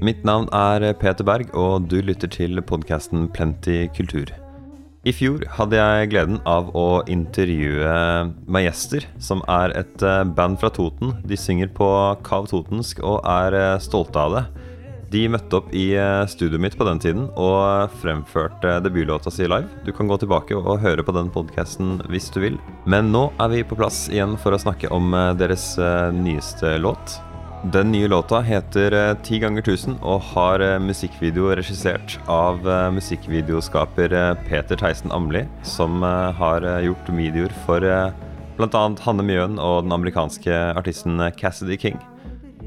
Mitt navn er Peter Berg, og du lytter til podkasten Plenty kultur. I fjor hadde jeg gleden av å intervjue Majester, som er et eh, band fra Toten. De synger på Kav Totensk og er eh, stolte av det. De møtte opp i eh, studioet mitt på den tiden og fremførte debutlåta si live. Du kan gå tilbake og høre på den podkasten hvis du vil. Men nå er vi på plass igjen for å snakke om deres nyeste låt. Den nye låta heter eh, Ti ganger tusen og har eh, musikkvideo regissert av eh, musikkvideoskaper Peter Theisen Amli, som har gjort videoer for bl.a. Hanne Mjøen og den amerikanske artisten Cassidy King.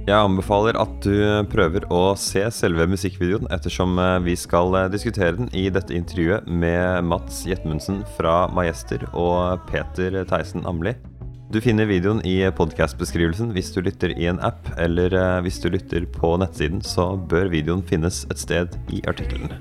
Jeg anbefaler at du prøver å se selve musikkvideoen, ettersom vi skal diskutere den i dette intervjuet med Mats Jetmundsen fra Majester og Peter Theisen Amli. Du finner videoen i podkastbeskrivelsen hvis du lytter i en app, eller eh, hvis du lytter på nettsiden, så bør videoen finnes et sted i artikkelen.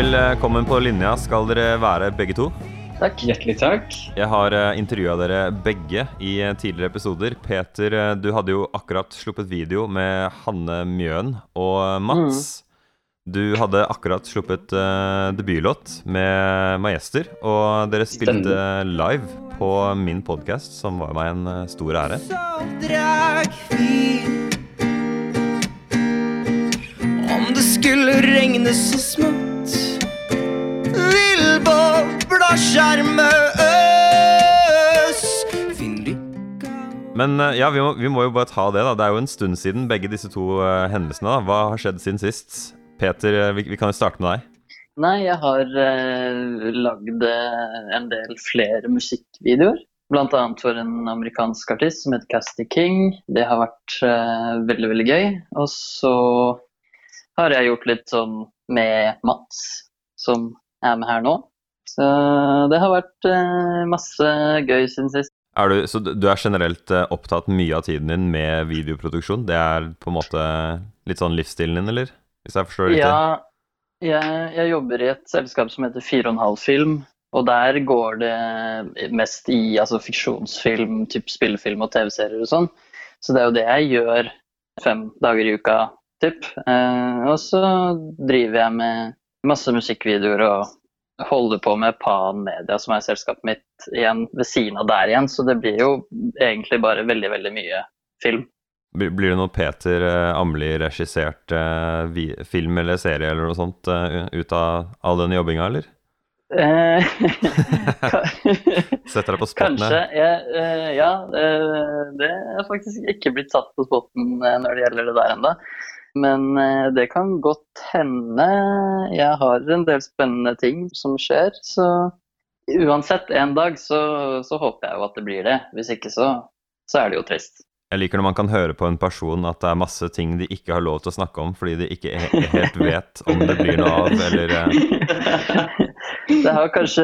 Velkommen på linja skal dere være begge to. Takk. Hjertelig takk. Jeg har uh, eh, intervjua dere begge i uh, tidligere episoder. Peter, uh, du hadde jo akkurat sluppet video med Hanne Mjøen og Mats. Mm. Du hadde akkurat sluppet debutlåt med Majester, og dere spilte live på min podkast, som var meg en stor ære. Om det skulle regne så smått vil bobla skjerme øs. Men eh, ja, vi må, vi må, jo bare ta det, da. Det er jo en stund siden begge disse to uh, hendelsene. da Hva har skjedd siden sist? Peter, eh, vi, vi kan jo starte med deg. Nei, jeg har uh, lagd en del flere musikkvideoer. Annet for en amerikansk artist som heter Casty King. Det har vært uh, veldig, veldig gøy. Og så har jeg gjort litt sånn med Mats, som er med her nå. Så det har vært eh, masse gøy siden sist. Er du, så du er generelt eh, opptatt mye av tiden din med videoproduksjon? Det er på en måte litt sånn livsstilen din, eller? Hvis jeg forstår det riktig? Ja, jeg, jeg, jobber i et selskap som heter 4,5 Film. Og der går det mest i altså, fiksjonsfilm, typ spillefilm og TV-serier og sånn. Så det er jo det jeg gjør fem dager i uka, typ. Eh, og så driver jeg med masse musikkvideoer og holder på med Pan Media, som er selskapet mitt, igjen ved siden av der igjen. Så det blir jo egentlig bare veldig, veldig mye film. Blir det noe Peter eh, Amli-regissert eh, film eller serie eller noe sånt ut av all den jobbinga, eller? Setter deg på spotten? Kanskje. Jeg, ja, det er faktisk ikke blitt satt på spotten når det gjelder det der ennå. Men eh, det kan godt hende. Jeg har en del spennende ting som skjer. Så uansett, en dag så, så håper jeg jo at det blir det. Hvis ikke så, så er det jo trist. Jeg liker når man kan høre på en person at det er masse ting de ikke har lov til å snakke om fordi de ikke helt vet om det blir noe av, eller eh. Det har kanskje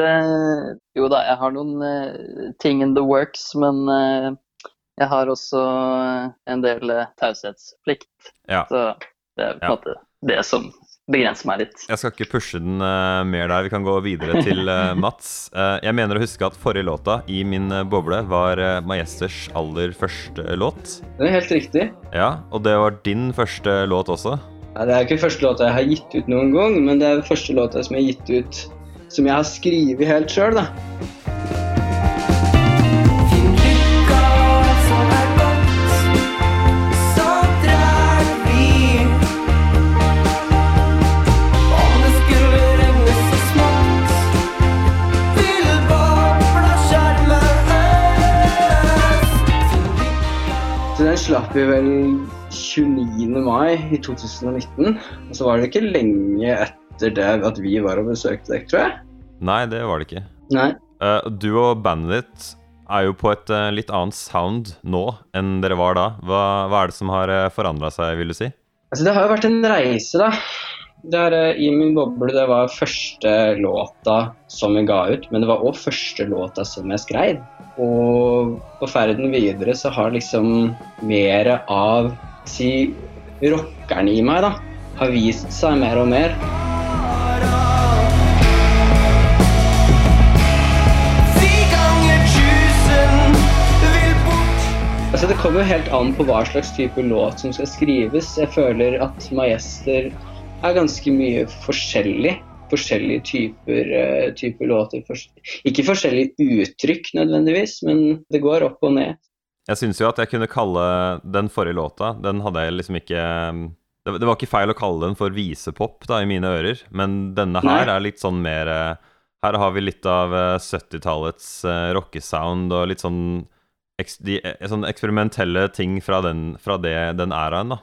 Jo da, jeg har noen uh, ting in the works, men jeg har også en del eh, taushetsplikt. Ja. Så det er på en ja. måte det som begrenser meg litt. Jeg skal ikke pushe den uh, mer der. Vi kan gå videre til uh, Mats. Uh, jeg mener å huske at forrige låta i min boble var Majesters aller første låt. Det er helt riktig. Ja, Og det var din første låt også? Ja, det er ikke første låta jeg har gitt ut noen gang, men det er første låta som jeg har gitt ut som jeg har skrevet helt sjøl, da. Slapp vi vel 29. mai i 2019. Og så var det ikke lenge etter det at vi var og besøkte deg, tror jeg. Nei, det var det ikke. Nei. Uh, du og bandet ditt er jo på et uh, litt annet sound nå enn dere var da. Hva, hva er det som har uh, eh, forandra seg, vil du si? Altså, det har jo vært en reise, da. Det er, uh, I min boble det var første låta som jeg ga ut, men det var òg første låta som jeg skrev. Og på ferden videre så har liksom mer av si rockeren i meg da, har vist seg mer og mer. Altså Det kommer jo helt an på hva slags type låt som skal skrives. Jeg føler at Majester er ganske mye forskjellig. Forskjellige typer, uh, typer låter. Ikke forskjellige uttrykk nødvendigvis, men det går opp og ned. Jeg syns jo at jeg kunne kalle den forrige låta Den hadde jeg liksom ikke Det, var ikke feil å kalle den for visepop da, i mine ører, men denne her Nei. er litt sånn mer Her har vi litt av 70-tallets uh, eh, rockesound og litt sånn, de, eh, sånn eksperimentelle ting fra den, fra det, den æraen, da.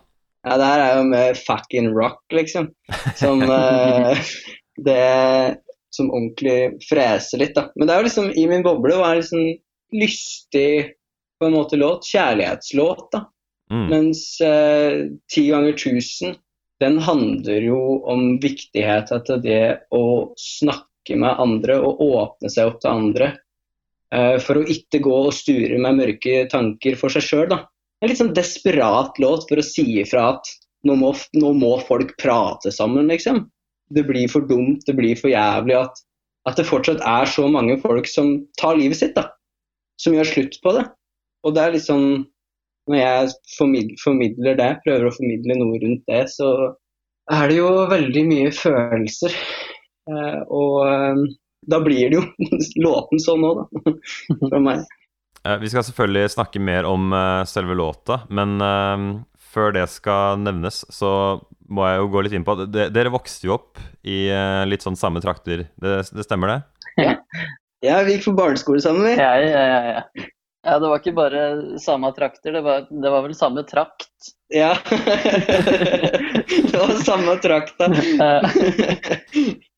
Ja, det her er jo med fucking rock, liksom. Som uh, det Som ordentlig freser litt, da. Men det er jo liksom i min boble var det liksom lystig på en måte låt. Kjærlighetslåt, da. Mm. Mens uh, Ti ganger tusen, den handler jo om viktigheten til det å snakke med andre og åpne seg opp til andre. Uh, for å ikke gå og sture med mørke tanker for seg sjøl, da en litt sånn desperat låt for å si ifra at nå må, nå må, folk prate sammen, liksom. Det blir for dumt, det blir for jævlig at, at, det fortsatt er så mange folk som tar livet sitt, da. Som gjør slutt på det. Og det er litt sånn Når jeg formidler, det, prøver å formidle noe rundt det, så er det jo veldig mye følelser. Eh, og eh, da blir det jo låten sånn òg, da. Fra meg. Eh, vi skal selvfølgelig snakke mer om selve låta, men før det skal nevnes, så må jeg jo gå litt inn på De, dere vokste jo opp i litt sånn samme trakter. Det, det stemmer, det? Ja. ja, vi gikk på barneskole sammen, vi. Ja, ja, ja, ja. Ja, det var ikke bare samme trakter, det var, det var vel samme trakt? Ja. det var samme trakta.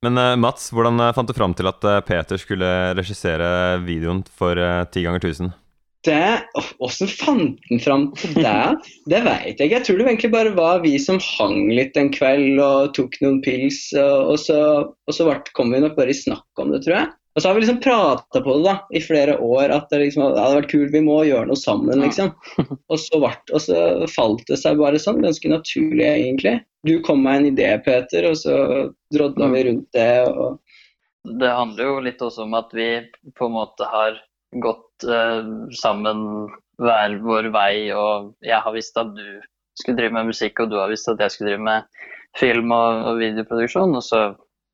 Men uh, Mats, hvordan uh, fant du fram til at uh, Peter skulle regissere videoen for Ti ganger 1000? Åssen fant han fram til det? Det veit jeg ikke. Jeg tror det egentlig bare var vi som hang litt en kveld og tok noen pils, og, og så, og så kom vi nok bare i snakk om det, tror jeg. Og så har vi liksom prata på det da, i flere år, at det liksom det hadde vært kult, vi må gjøre noe sammen, liksom. Og så, vart, og så falt det seg bare sånn, ganske naturlig egentlig. Du kom med en idé, Peter, og så drodla vi rundt det. og... Det handler jo litt også om at vi på en måte har gått uh, sammen hver vår vei, og jeg har visst at du skulle drive med musikk, og du har visst at jeg skulle drive med film og, og videoproduksjon, og så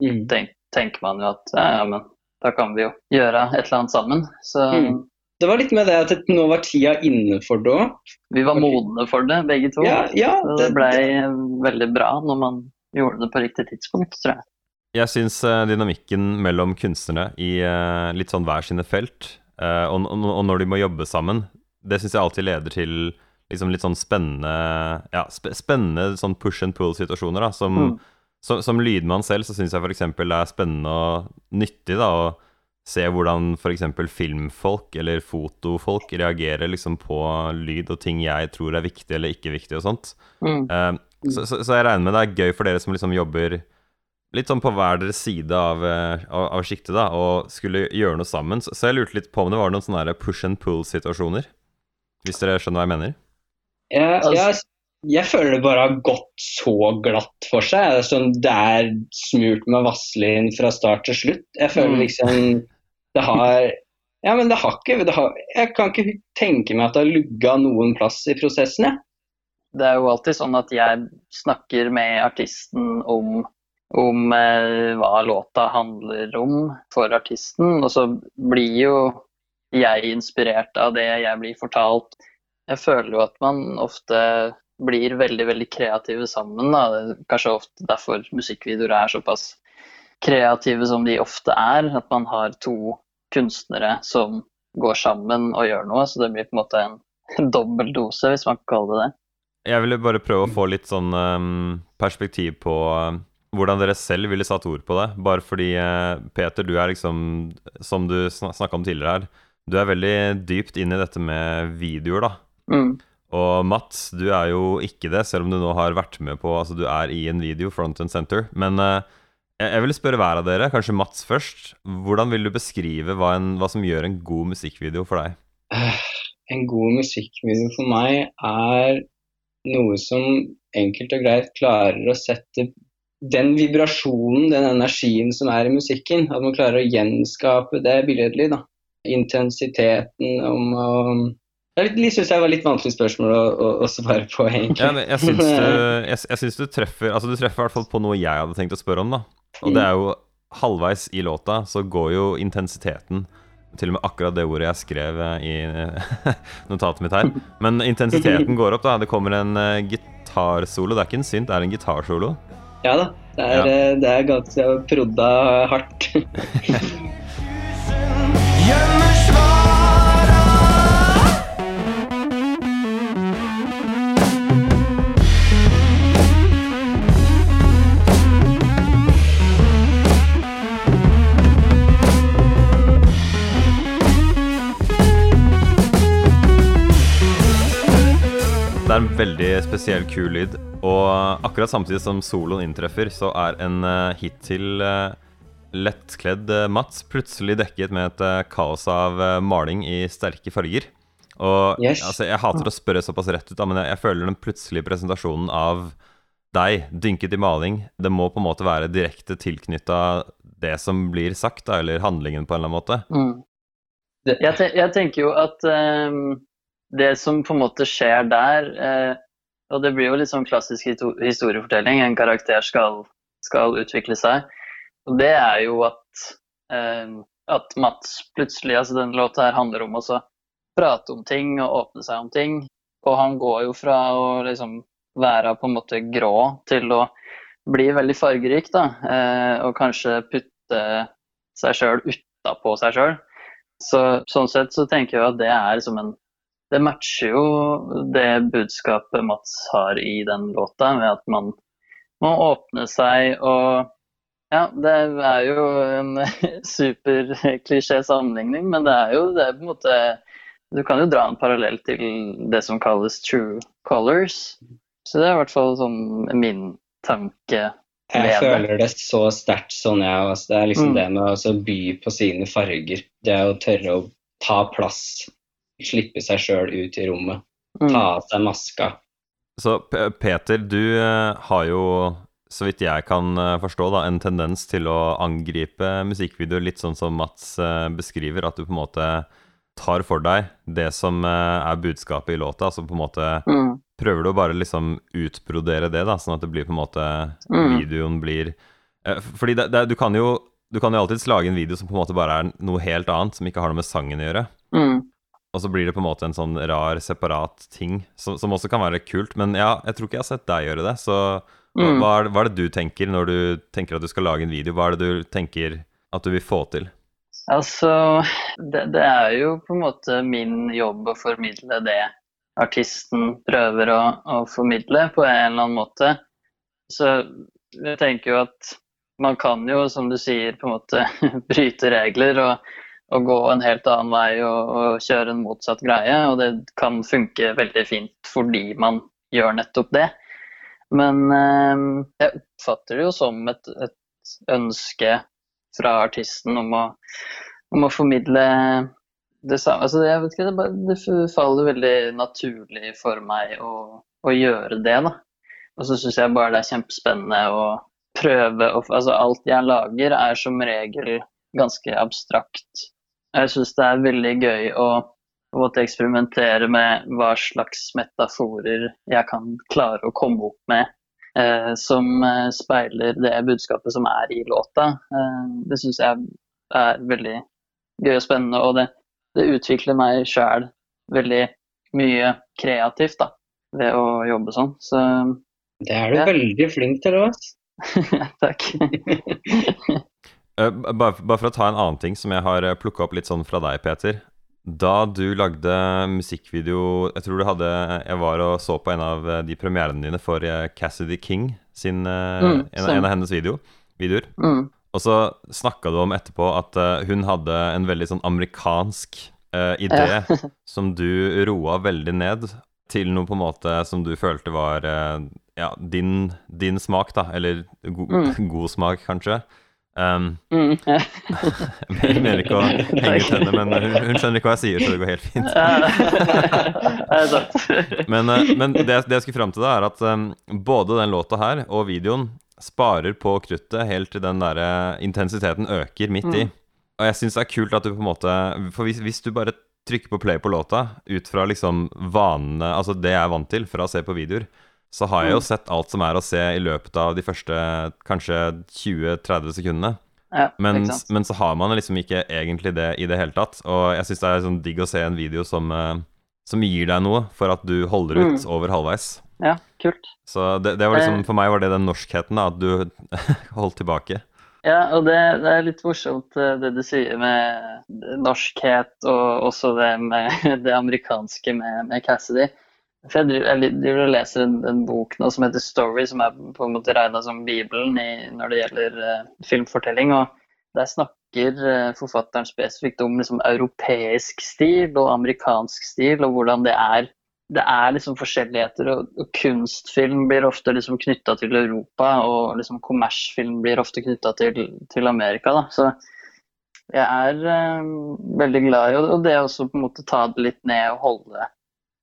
mm. tenk, tenker man jo at ja, ja, men da kan vi jo gjøre et eller annet sammen. Så mm. Det var litt med det at nå var tida inne for det òg. Vi var modne for det, begge to. Ja, ja, det, det blei veldig bra når man gjorde det på riktig tidspunkt, tror jeg. Jeg syns uh, dynamikken mellom kunstnere i uh, litt sånn hver sine felt, og, og, og, når de må jobbe sammen, det syns jeg alltid leder til liksom litt sånn spennende Ja, sp spennende sånn push and pull-situasjoner, da, som mm som, som lydmann selv så syns jeg f.eks. det er spennende og nyttig da, å se hvordan f.eks. filmfolk eller fotofolk reagerer liksom på lyd og ting jeg tror er viktig eller ikke viktig og sånt. Mm. Uh, så, så, så, jeg regner med det er gøy for dere som liksom jobber litt sånn på hver deres side av, eh, av, av sjiktet, da, og skulle gjøre noe sammen. Så, så, jeg lurte litt på om det var noen sånne push and pull-situasjoner. Hvis dere skjønner hva jeg mener? Jeg, jeg, jeg føler det bare har gått så glatt for seg. Sånn, det er smurt med vaselin fra start til slutt. Jeg føler mm. liksom det har Ja, men det har ikke det har, Jeg kan ikke tenke meg at det har lugga noen plass i prosessen, jeg. Det er jo alltid sånn at jeg snakker med artisten om, om eh, hva låta handler om for artisten, og så blir jo jeg inspirert av det jeg blir fortalt. Jeg føler jo at man ofte blir veldig veldig kreative sammen. Da. Kanskje ofte derfor musikkvideoer er såpass kreative som de ofte er. At man har to kunstnere som går sammen og gjør noe. Så det blir på en måte en, dobbel dose, hvis man kan kalle det det. Jeg ville bare prøve å få litt sånn um, perspektiv på um, hvordan dere selv ville satt ord på det. Bare fordi, uh, Peter, du er liksom, som du sn snakka om tidligere her, du er veldig dypt inn i dette med videoer, da. Mm. Og Mats, du er jo ikke det, selv om du nå har vært med på Altså, du er i en video, front and center. Men uh, jeg vil spørre hver av dere, kanskje Mats først. Hvordan vil du beskrive hva, en, hva som gjør en god musikkvideo for deg? En god musikkvideo for meg er noe som enkelt og greit klarer å sette den vibrasjonen, den energien som er i musikken, at man klarer å gjenskape det billedlig. da. Intensiteten om å det syns jeg var litt vanskelig spørsmål å, å, å svare på, egentlig. Ja, jeg syns du, jeg, jeg syns du treffer Altså, du treffer i hvert fall på noe jeg hadde tenkt å spørre om, da. Og det er jo halvveis i låta så går jo intensiteten til og med akkurat det ordet jeg skrev eh, i notatet mitt her. Men intensiteten går opp, da. Det kommer en uh, gitarsolo. Det er ikke en synt, det er en gitarsolo. Ja da. Det er, ja. uh, det er ganske prodda hardt. Det er en veldig spesiell, kul lyd. Og akkurat samtidig som soloen inntreffer, så er en uh, hittil uh, lettkledd uh, Mats plutselig dekket med et kaos av maling i sterke farger. Og yes. altså, Jeg hater å spørre såpass rett ut, da, men jeg, jeg, føler den plutselige presentasjonen av deg dynket i maling Det må på en måte være direkte tilknytta det som blir sagt, da, eller handlingen på en eller annen måte. Mm. Jeg, te jeg, tenker jo at um det som på en måte skjer der eh, Og det blir jo litt sånn klassisk historiefortelling. En karakter skal, skal utvikle seg. Og det er jo at, eh, at Mats plutselig altså Denne låta her handler om å prate om ting og åpne seg om ting. Og han går jo fra å liksom være på en måte grå til å bli veldig fargerik, da. Eh, og kanskje putte seg sjøl utapå seg sjøl. Så, sånn sett så tenker jeg at det er som en det matcher jo det budskapet Mats har i den låta, ved at man må åpne seg og Ja, det er jo en superklisjé sammenligning, men det er jo det er på en måte Du kan jo dra en parallell til det som kalles true colors. Så det er i hvert fall sånn min tanke. Jeg føler det så sterkt sånn, jeg òg. Det er liksom mm. det med å by på sine farger. Det er å tørre å ta plass slippe seg sjøl ut i rommet. Mm. Ta av seg maska. Så Peter, du uh, har jo, så vidt jeg kan uh, forstå, da, en tendens til å angripe musikkvideoer litt sånn som Mats uh, beskriver, at du på en måte tar for deg det som er budskapet i låta. Så på en måte mm. prøver du å bare liksom utbrodere det, da, sånn at det blir på en måte mm. Videoen blir Fordi det, det, du kan jo du kan jo alltids lage en video som på en måte bare er noe helt annet, som ikke har noe med sangen å gjøre. Mm. Og så blir det på en måte en sånn rar, separat ting, som, som, også kan være kult. Men ja, jeg tror ikke jeg har sett deg gjøre det. Så mm. hva, er, hva, er, det du tenker når du tenker at du skal lage en video? Hva er det du tenker at du vil få til? Altså, det, det er jo på en måte min jobb å formidle det artisten prøver å, å formidle på en eller annen måte. Så jeg tenker jo at man kan jo, som du sier, på en måte bryte regler. og å gå en helt annen vei og, og, kjøre en motsatt greie. Og det kan funke veldig fint fordi man gjør nettopp det. Men eh, jeg oppfatter det jo som et, et ønske fra artisten om å, om å formidle det samme. Altså, jeg vet ikke, det, bare, det, faller veldig naturlig for meg å, å gjøre det. da. Og så syns jeg bare det er kjempespennende å prøve å Altså alt jeg lager er som regel ganske abstrakt jeg syns det er veldig gøy å måtte eksperimentere med hva slags metaforer jeg kan klare å komme opp med eh, som eh, speiler det budskapet som er i låta. Eh, det syns jeg er veldig gøy og spennende, og det, det utvikler meg sjæl veldig mye kreativt da, ved å jobbe sånn. Så Det er du ja. veldig flink til, Lars. Takk. Uh, bare, bare, for å ta en annen ting som jeg har eh, plukka opp litt sånn fra deg, Peter. Da du lagde musikkvideo Jeg tror du hadde Jeg var og så på en av eh, de premierene dine for Cassidy King sin mm, en, en, av hennes video, videoer. Mm. Og så snakka du om etterpå at hun hadde en veldig sånn amerikansk uh, idé ja. som du roa veldig ned. til noe på en måte som du følte var uh, ja, din, din smak, da. Eller go Mm. god smak, kanskje. Um, Mm, jeg mener ikke å henge ut henne, men hun, hun skjønner ikke hva jeg sier, så det går helt fint. Men, eh, men det, det jeg skulle fram til, da, er at um, både den låta her og videoen sparer på kruttet helt til den der eh, intensiteten øker midt i. Mm. Og jeg syns det er kult at du på en måte For hvis, hvis du bare trykker på play på låta ut fra liksom vanene Altså det jeg er vant til fra å se på videoer, så har jeg jo Mm. sett alt som er å se i løpet av de første kanskje 20-30 sekundene. Ja, Men, men så har man liksom ikke egentlig det i det hele tatt. Og jeg syns det er sånn digg å se en video som, eh, som gir deg noe for at du holder ut Mm. over halvveis. Ja, kult. Så det, det var liksom, for meg var det den norskheten, da, at du holdt tilbake. Ja, og det, det er litt morsomt eh, det du sier med norskhet, og også det med det amerikanske med, med Cassidy. For jeg driver, jeg driver og leser en, en bok nå som heter Story, som er på en måte regna som Bibelen i, når det gjelder uh, filmfortelling. og Der snakker uh, forfatteren spesifikt om liksom, europeisk stil og amerikansk stil, og hvordan det er det er liksom forskjelligheter, og, og kunstfilm blir ofte liksom knytta til Europa, og liksom kommersfilm blir ofte knytta til, til Amerika. Da. Så jeg er uh, veldig glad i og, det også på en måte ta det litt ned og holde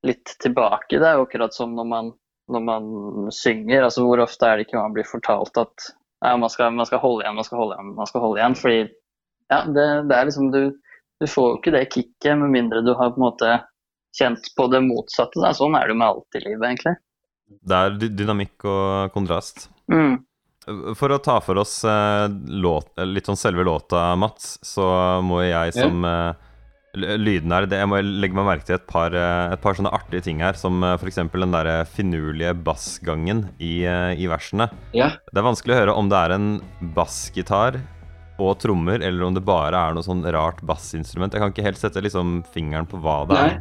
litt tilbake. Det er jo akkurat som når man, når man synger. altså Hvor ofte er det ikke man blir fortalt at ja, man, skal, man skal holde igjen, man skal holde igjen, man skal holde igjen. Fordi ja, det, det er liksom du, du får jo ikke det kicket med mindre du har på en måte kjent på det motsatte. Da. Sånn er det jo med alt i livet, egentlig. Det er dynamikk og kontrast. Mm. For å ta for oss eh, låt, litt sånn selve låta, Mats, så må jeg som eh, her, det, Jeg må legge meg merke til et par, eh, et par sånne artige ting her, som eh, f.eks. den der finurlige bassgangen i, eh, i versene. Ja. Det er vanskelig å høre om det er en bassgitar og trommer, eller om det bare er noe sånn rart bassinstrument. Jeg kan ikke helt sette liksom fingeren på hva det er.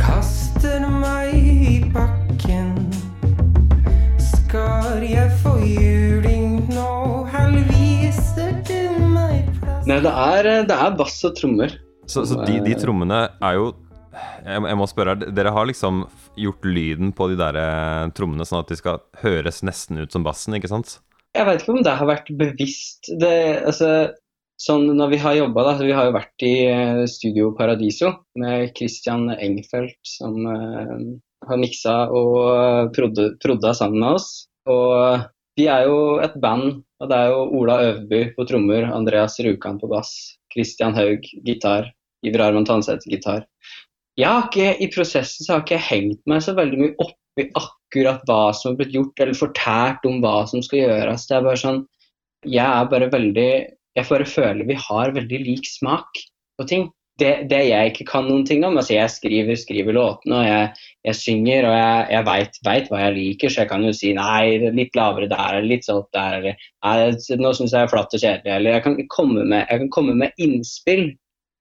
Kaster meg i bakken. Skal jeg få juling Nei, det er, det er bass og trommer. Så, så de, de trommene er jo jeg, jeg må spørre, Dere har liksom gjort lyden på de der eh, trommene sånn at de skal høres nesten ut som bassen, ikke sant? Jeg vet ikke om det har vært bevisst. Det, altså, sånn når vi har jobba, da. Vi har jo vært i eh, Studio Paradiso med Christian Engfeldt som uh, har miksa og prodda sammen med oss. Og vi er jo et band, og det er jo Ola Øvby på trommer, Andreas Rjukan på bass, Christian Haug gitar, Iver Arman Tanseth gitar. Jeg har ikke, I prosessen så har ikke jeg hengt meg så veldig mye opp i akkurat hva som har blitt gjort, eller fortært om hva som skal gjøres. Det er bare sånn Jeg er bare veldig Jeg bare føler vi har veldig lik smak på ting. Det, det jeg ikke kan noen ting om altså Jeg skriver, skriver låtene, og jeg, jeg synger, og jeg, jeg veit hva jeg liker, så jeg kan jo si nei, litt lavere der, eller litt sånn der, eller nå syns jeg er flatt og kjedelig, eller jeg kan, med, jeg kan komme med innspill.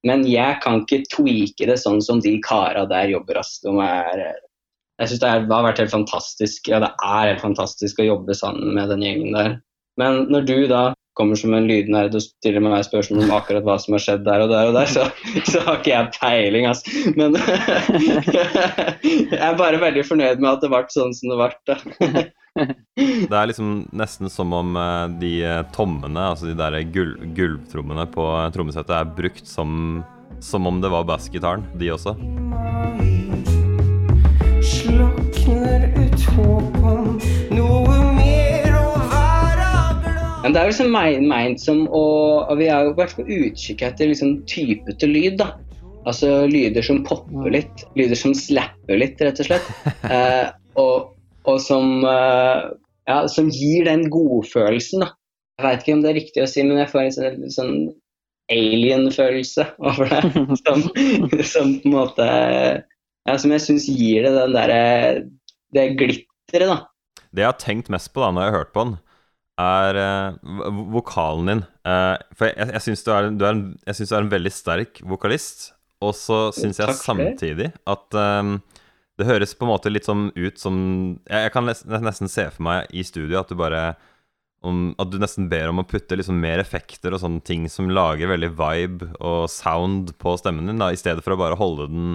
Men jeg kan ikke tweake det sånn som de kara der jobber. ass. Jeg syns det har vært helt fantastisk. Ja, det er helt fantastisk å jobbe sammen med den gjengen der. Men når du da kommer som en lydnerd og stiller meg spørsmål om akkurat hva som har skjedd der og der og der, så, så har ikke jeg peiling, altså. Men jeg er bare veldig fornøyd med at det ble sånn som det ble. da. Det er liksom nesten som om eh, de eh, tommene, altså de der gul gulvtrommene på eh, trommesettet, er brukt som, som om det var bassgitaren, de også. Slukner ut håp om Men det er jo liksom mein- meint som å og Vi har jo vært på utkikk etter liksom typete lyd, da. Altså lyder som popper litt. Lyder som slapper litt, rett og slett. Eh, og, og som eh, Ja, som gir den godfølelsen, da. Jeg veit ikke om det er riktig å si, men jeg får en sånn, sånn alien-følelse over det. Som, som på en måte Ja, som jeg syns gir det den derre Det glitteret, da. Det jeg har tenkt mest på da når jeg har hørt på den, er uh, vokalen din. Uh, for jeg, jeg syns du, du, du er en veldig sterk vokalist, og så syns jeg samtidig at um, det høres på en måte litt sånn ut som Jeg, jeg kan nes- nesten se for meg i studio at du bare om, At du nesten ber om å putte liksom mer effekter og sånne ting som lager veldig vibe og sound på stemmen din, da, i stedet for å bare holde den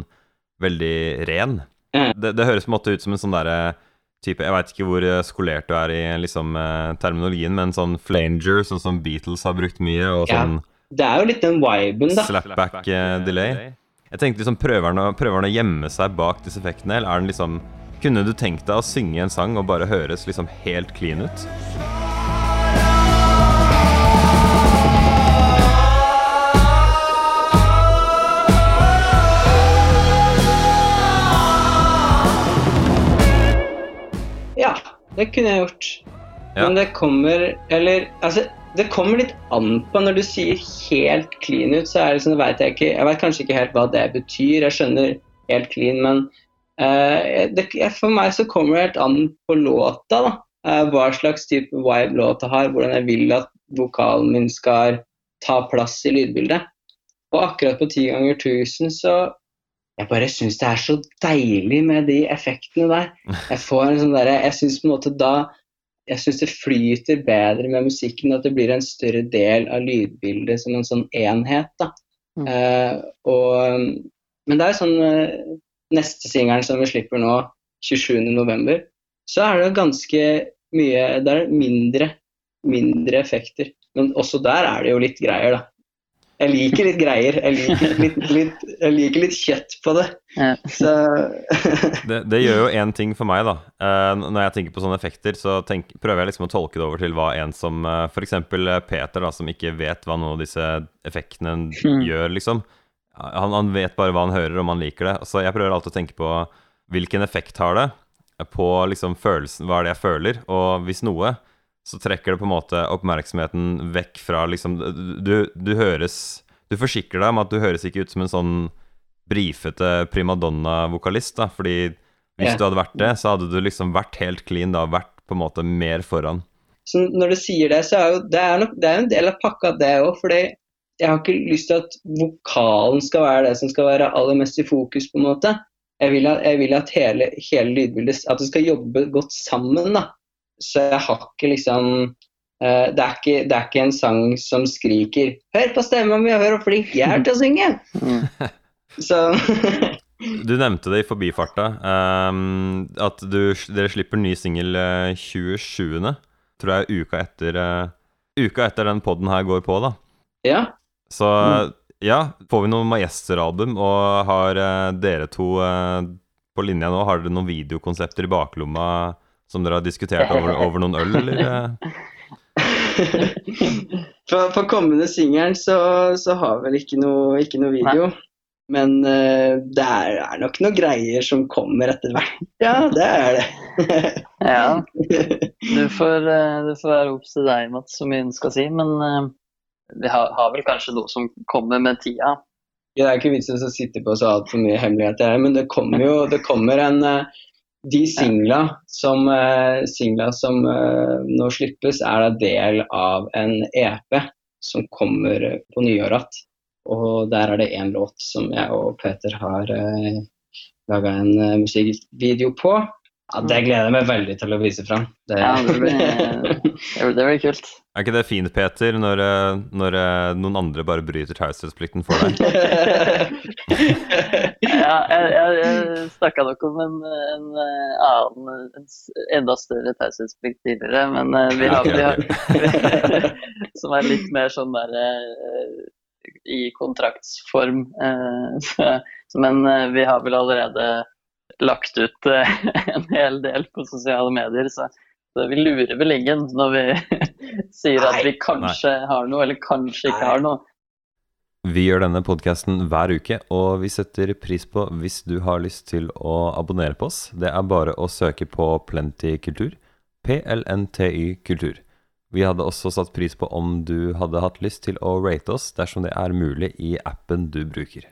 veldig ren. Ja. Det, det høres på en måte ut som en sånn derre type Jeg veit ikke hvor eh, skolert du er i liksom eh, terminologien, men sånn flanger, sånn som Beatles har brukt mye, og Ja. sånn Det er jo litt den viben, da. slapback eh, delay. Jeg tenkte liksom, prøver han, å, prøver han å gjemme seg bak disse effektene, eller er den liksom Kunne du tenkt deg å synge en sang og bare høres liksom helt clean ut? Det kunne jeg gjort. Ja. Men det kommer Eller altså, det kommer litt an på når du sier helt clean ut, så er det sånn, vet jeg ikke Jeg vet kanskje ikke helt hva det betyr. Jeg skjønner helt clean, men uh, det, for meg så kommer det helt an på låta, da. Uh, hva slags type vibe låta har, hvordan jeg vil at vokalen min skal ta plass i lydbildet. Og akkurat på ti ganger tusen så jeg bare syns det er så deilig med de effektene der. Jeg får en sånn derre Jeg syns på en måte da Jeg syns det flyter bedre med musikken, at det blir en større del av lydbildet som en sånn enhet, da. Mm. Uh, og Men det er jo sånn uh, Neste singelen som vi slipper nå, 27.11., så er det ganske mye Det er mindre, mindre effekter. Men også der er det jo litt greier, da. Jeg liker litt greier. Jeg liker litt, litt, jeg liker litt kjøtt på det. Ja. Så Det, det gjør jo én ting for meg, da. Eh, når jeg tenker på sånne effekter, så tenk, prøver jeg liksom å tolke det over til hva en som uh, f.eks. Peter, da, som ikke vet hva noen av disse effektene Mm. gjør, liksom. Han, han vet bare hva han hører, om han liker det. Så jeg prøver alltid å tenke på hvilken effekt har det på liksom følelsen, hva er det jeg føler, og hvis noe, så trekker det på en måte oppmerksomheten vekk fra liksom Du, du høres Du forsikrer deg om at du høres ikke ut som en sånn brifete primadonna-vokalist, da, fordi hvis Ja. du hadde vært det, så hadde du liksom vært helt clean, da, vært på en måte mer foran. Så når du sier det, så er jo det er, nok, det er en del av pakka, det òg. fordi jeg har ikke lyst til at vokalen skal være det som skal være aller mest i fokus, på en måte. Jeg vil at, jeg vil at hele, hele lydbildet At det skal jobbe godt sammen, da. Så jeg har ikke liksom uh, det, er ikke, det er ikke en sang som skriker 'Hør på stemma mi, hør hvor flink jeg er til å synge'. Mm. Så Du nevnte det i forbifarta, um, at du, dere slipper ny singel eh, 27., tror jeg uka etter uh, Uka etter den podden her går på, da. ja. Så ja, får vi noe Majester-album, og har uh, dere to uh, på linja nå, har dere noen videokonsepter i baklomma som dere har diskutert over, over noen øl, eller? For, for kommende singelen så, så har vel ikke noe, ikke noe video. Men uh, det er, er nok noen greier som kommer etter hvert. Ja, det er det. Ja, du får, uh, det får være opp til deg, Mats, så mye du skal si. Men uh, vi har, har vel kanskje noe som kommer med tida. Det er ikke vits i å sitte på så altfor mye hemmeligheter her, men det kommer jo det kommer en De singla som, eh, singla som eh, nå slippes, er da del av en EP som kommer eh, på nyåret. Og der er det én låt som jeg og Peter har uh, laga en eh, musikkvideo på. Ja, det gleder jeg meg veldig til å vise fram. Det, Ja, det blir, det blir, kult. Er ikke det fint, Peter, når, eh, når eh, noen andre bare bryter taushetsplikten for deg? Ja, jeg, jeg, jeg snakka nok om en, en eh, annen, en enda større taushetsplikt tidligere, men eh, vi har, vi har Som er litt mer sånn der eh, i kontraktsform. Men vi har vel allerede lagt ut en hel del på sosiale medier, så, så vi lurer vel ingen når vi sier at vi kanskje har noe, eller kanskje ikke har noe. Vi gjør denne podkasten hver uke, og vi setter pris på hvis du har lyst til å abonnere på oss. Det er bare å søke på Plenty kultur. PLNTY kultur. Vi hadde også satt pris på om du hadde hatt lyst til å rate oss dersom det er mulig i appen du bruker.